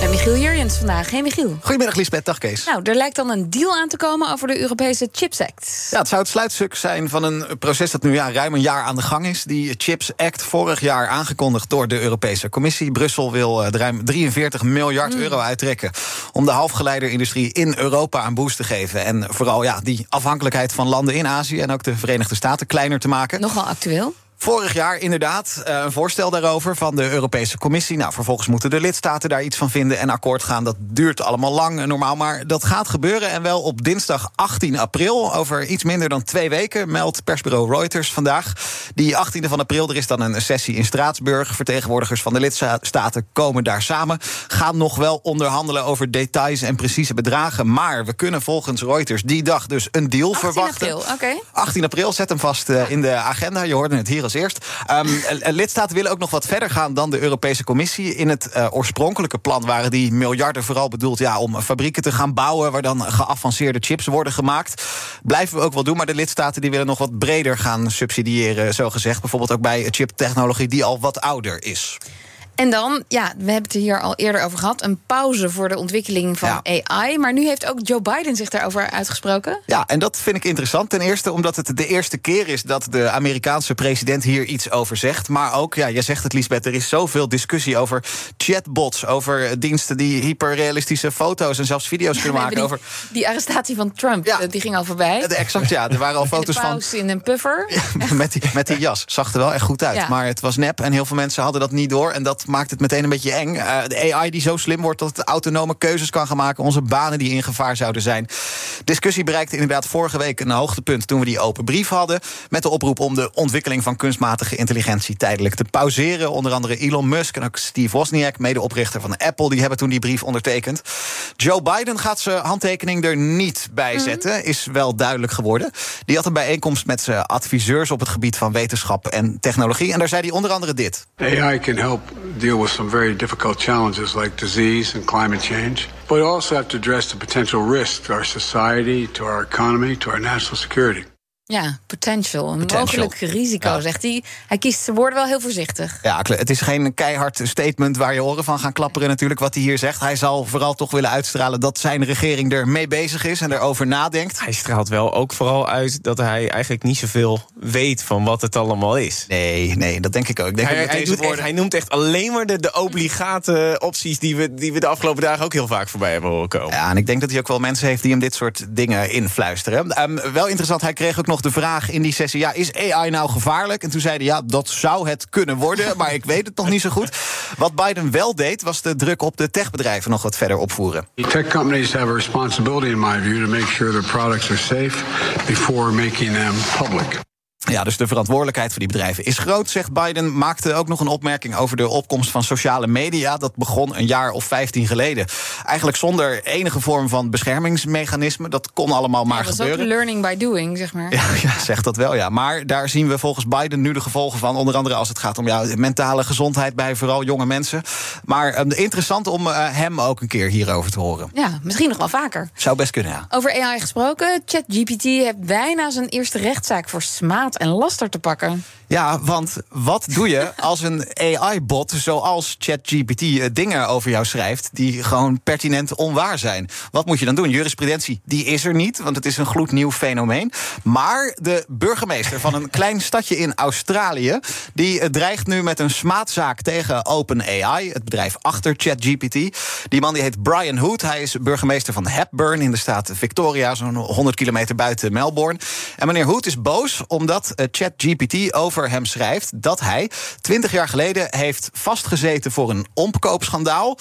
En Michiel Jurjens vandaag. Hey Michiel. Goedemiddag Lisbeth, dag Kees. Nou, er lijkt dan een deal aan te komen over de Europese Chips Act. Ja, het zou het sluitstuk zijn van een proces dat nu ja, ruim een jaar aan de gang is. Die Chips Act, vorig jaar aangekondigd door de Europese Commissie. Brussel wil uh, ruim 43 miljard euro uittrekken... om de halfgeleiderindustrie in Europa een boost te geven. En vooral ja, die afhankelijkheid van landen in Azië... en ook de Verenigde Staten kleiner te maken. Nogal actueel. Vorig jaar inderdaad uh, een voorstel daarover van de Europese Commissie. Nou, vervolgens moeten de lidstaten daar iets van vinden en akkoord gaan. Dat duurt allemaal lang, normaal, maar dat gaat gebeuren. En wel op dinsdag 18 april, over iets minder dan twee weken... meldt persbureau Reuters vandaag. Die 18e van april, er is dan een sessie in Straatsburg. Vertegenwoordigers van de lidstaten komen daar samen. Gaan nog wel onderhandelen over details en precieze bedragen. Maar we kunnen volgens Reuters die dag dus een deal 18 verwachten. april, oké. 18 april, zet hem vast uh, in de agenda. Je hoorde het hier als eerst. Um, lidstaten willen ook nog wat verder gaan dan de Europese Commissie. In het uh, oorspronkelijke plan waren die miljarden vooral bedoeld ja, om fabrieken te gaan bouwen waar dan geavanceerde chips worden gemaakt. Blijven we ook wel doen, maar de lidstaten die willen nog wat breder gaan subsidiëren, zo gezegd. Bijvoorbeeld ook bij chiptechnologie die al wat ouder is. En dan, ja, we hebben het er hier al eerder over gehad... een pauze voor de ontwikkeling van ja. AI. Maar nu heeft ook Joe Biden zich daarover uitgesproken. Ja, en dat vind ik interessant. Ten eerste omdat het de eerste keer is... dat de Amerikaanse president hier iets over zegt. Maar ook, ja, jij zegt het, Lisbeth... er is zoveel discussie over chatbots... over diensten die hyperrealistische foto's en zelfs video's ja, kunnen maken. Die, over... die arrestatie van Trump, ja. die ging al voorbij. Exact, ja. Er waren al foto's van... in een puffer. met, die, met die jas. Zag er wel echt goed uit. Maar het was nep en heel veel mensen hadden dat niet door... en dat maakt het meteen een beetje eng. Uh, de AI die zo slim wordt dat het autonome keuzes kan gaan maken. Onze banen die in gevaar zouden zijn. Discussie bereikte inderdaad vorige week een hoogtepunt... toen we die open brief hadden. Met de oproep om de ontwikkeling van kunstmatige intelligentie... tijdelijk te pauzeren. Onder andere Elon Musk en ook Steve Wozniak... medeoprichter van Apple, die hebben toen die brief ondertekend. Joe Biden gaat zijn handtekening er niet bij zetten. Mm. Is wel duidelijk geworden. Die had een bijeenkomst met zijn adviseurs... op het gebied van wetenschap en technologie. En daar zei hij onder andere dit. AI can help deal with some very difficult challenges like disease and climate change. But also have to address the potential risk to our society, to our economy, to our national security. Ja, potential. Een potential. mogelijk risico, ja. zegt hij. Hij kiest zijn woorden wel heel voorzichtig. Ja, het is geen keihard statement waar je oren van gaan klapperen natuurlijk... wat hij hier zegt. Hij zal vooral toch willen uitstralen dat zijn regering er mee bezig is... en erover nadenkt. Hij straalt wel ook vooral uit dat hij eigenlijk niet zoveel weet... van wat het allemaal is. Nee, nee, dat denk ik ook. Ik denk hij, dat hij, deze doet woorden... echt, hij noemt echt alleen maar de, de obligate opties... Die we, die we de afgelopen dagen ook heel vaak voorbij hebben horen komen. Ja, en ik denk dat hij ook wel mensen heeft die hem dit soort dingen influisteren. Um, wel interessant, hij kreeg ook nog de vraag in die sessie: ja, is AI nou gevaarlijk? En toen zeiden ja, dat zou het kunnen worden, maar ik weet het nog niet zo goed. Wat Biden wel deed, was de druk op de techbedrijven nog wat verder opvoeren. Tech companies have a responsibility, in my view, to make sure their products are safe before making them public. Ja, dus de verantwoordelijkheid voor die bedrijven is groot, zegt Biden. Maakte ook nog een opmerking over de opkomst van sociale media. Dat begon een jaar of 15 geleden. Eigenlijk zonder enige vorm van beschermingsmechanisme. Dat kon allemaal maar dat gebeuren. Dat is ook learning by doing, zeg maar. Ja, ja, zegt dat wel, ja. Maar daar zien we volgens Biden nu de gevolgen van. Onder andere als het gaat om ja, mentale gezondheid bij vooral jonge mensen. Maar um, interessant om uh, hem ook een keer hierover te horen. Ja, misschien nog wel vaker. Zou best kunnen, ja. Over AI gesproken. ChatGPT heeft bijna zijn eerste rechtszaak voor smaad en laster te pakken. Ja, want wat doe je als een AI-bot zoals ChatGPT dingen over jou schrijft die gewoon pertinent onwaar zijn? Wat moet je dan doen? Jurisprudentie, die is er niet, want het is een gloednieuw fenomeen. Maar de burgemeester van een klein stadje in Australië, die dreigt nu met een smaadzaak tegen OpenAI, het bedrijf achter ChatGPT. Die man die heet Brian Hood. Hij is burgemeester van Hepburn in de staat Victoria, zo'n 100 kilometer buiten Melbourne. En meneer Hood is boos omdat ChatGPT over hem schrijft dat hij 20 jaar geleden heeft vastgezeten voor een omkoopschandaal.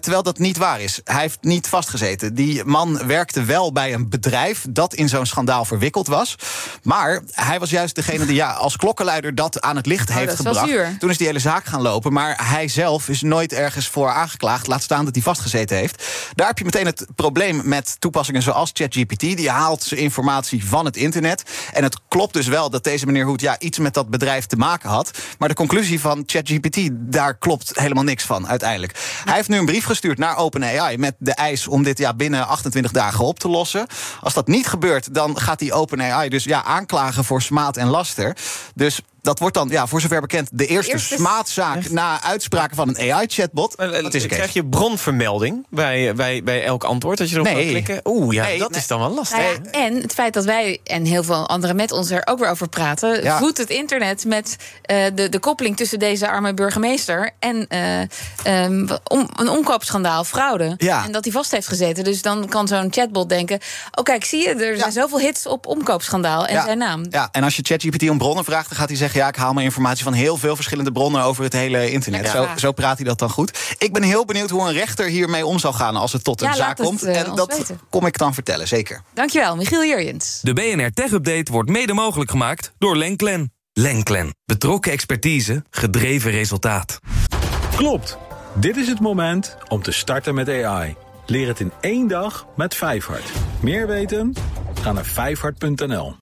Terwijl dat niet waar is. Hij heeft niet vastgezeten. Die man werkte wel bij een bedrijf dat in zo'n schandaal verwikkeld was. Maar hij was juist degene die ja, als klokkenluider dat aan het licht oh, heeft gebracht. Toen is die hele zaak gaan lopen. Maar hij zelf is nooit ergens voor aangeklaagd. Laat staan dat hij vastgezeten heeft. Daar heb je meteen het probleem met toepassingen zoals ChatGPT. Die haalt zijn informatie van het internet. En het klopt dus wel dat deze meneer Hoed ja, iets met dat bedrijf te maken had. Maar de conclusie van ChatGPT, daar klopt helemaal niks van uiteindelijk. Hij heeft nu een brief gestuurd naar OpenAI met de eis om dit ja, binnen 28 dagen op te lossen. Als dat niet gebeurt, dan gaat die OpenAI dus ja, aanklagen voor smaad en laster. Dus dat wordt dan, ja, voor zover bekend, de eerste, Eerste- smaadzaak na uitspraken van een AI-chatbot. Eh, Dat is Krijg je bronvermelding bij, bij, bij elk antwoord dat je erop Nee. kan klikken? Oeh, ja, Nee, dat nee. is dan wel lastig. Nou ja, en het feit dat wij en heel veel anderen met ons er ook weer over praten, Ja. voedt het internet met eh, de, de koppeling tussen deze arme burgemeester en eh, ehm, om, een omkoopschandaal, fraude. Ja. En dat hij vast heeft gezeten. Dus dan kan zo'n chatbot denken: Oh, kijk, zie je, er zijn zoveel hits op omkoopschandaal en Ja. zijn naam. Ja, en als je ChatGPT om bronnen vraagt, dan gaat hij zeggen: Ja, ik haal mijn informatie van heel veel verschillende bronnen over het hele internet. Ja. Zo, zo praat hij dat dan goed. Ik ben heel benieuwd hoe een rechter hiermee om zal gaan als het tot een Ja, zaak het, komt. eh, en dat weten. kom ik dan vertellen, zeker. Dankjewel, Michiel Jurjens. De BNR Tech Update wordt mede mogelijk gemaakt door Lenklen. Lenklen. Betrokken expertise, gedreven resultaat. Klopt. Dit is het moment om te starten met AI. Leer het in één dag met Vijfhart. Meer weten? Ga naar vijfhart.nl.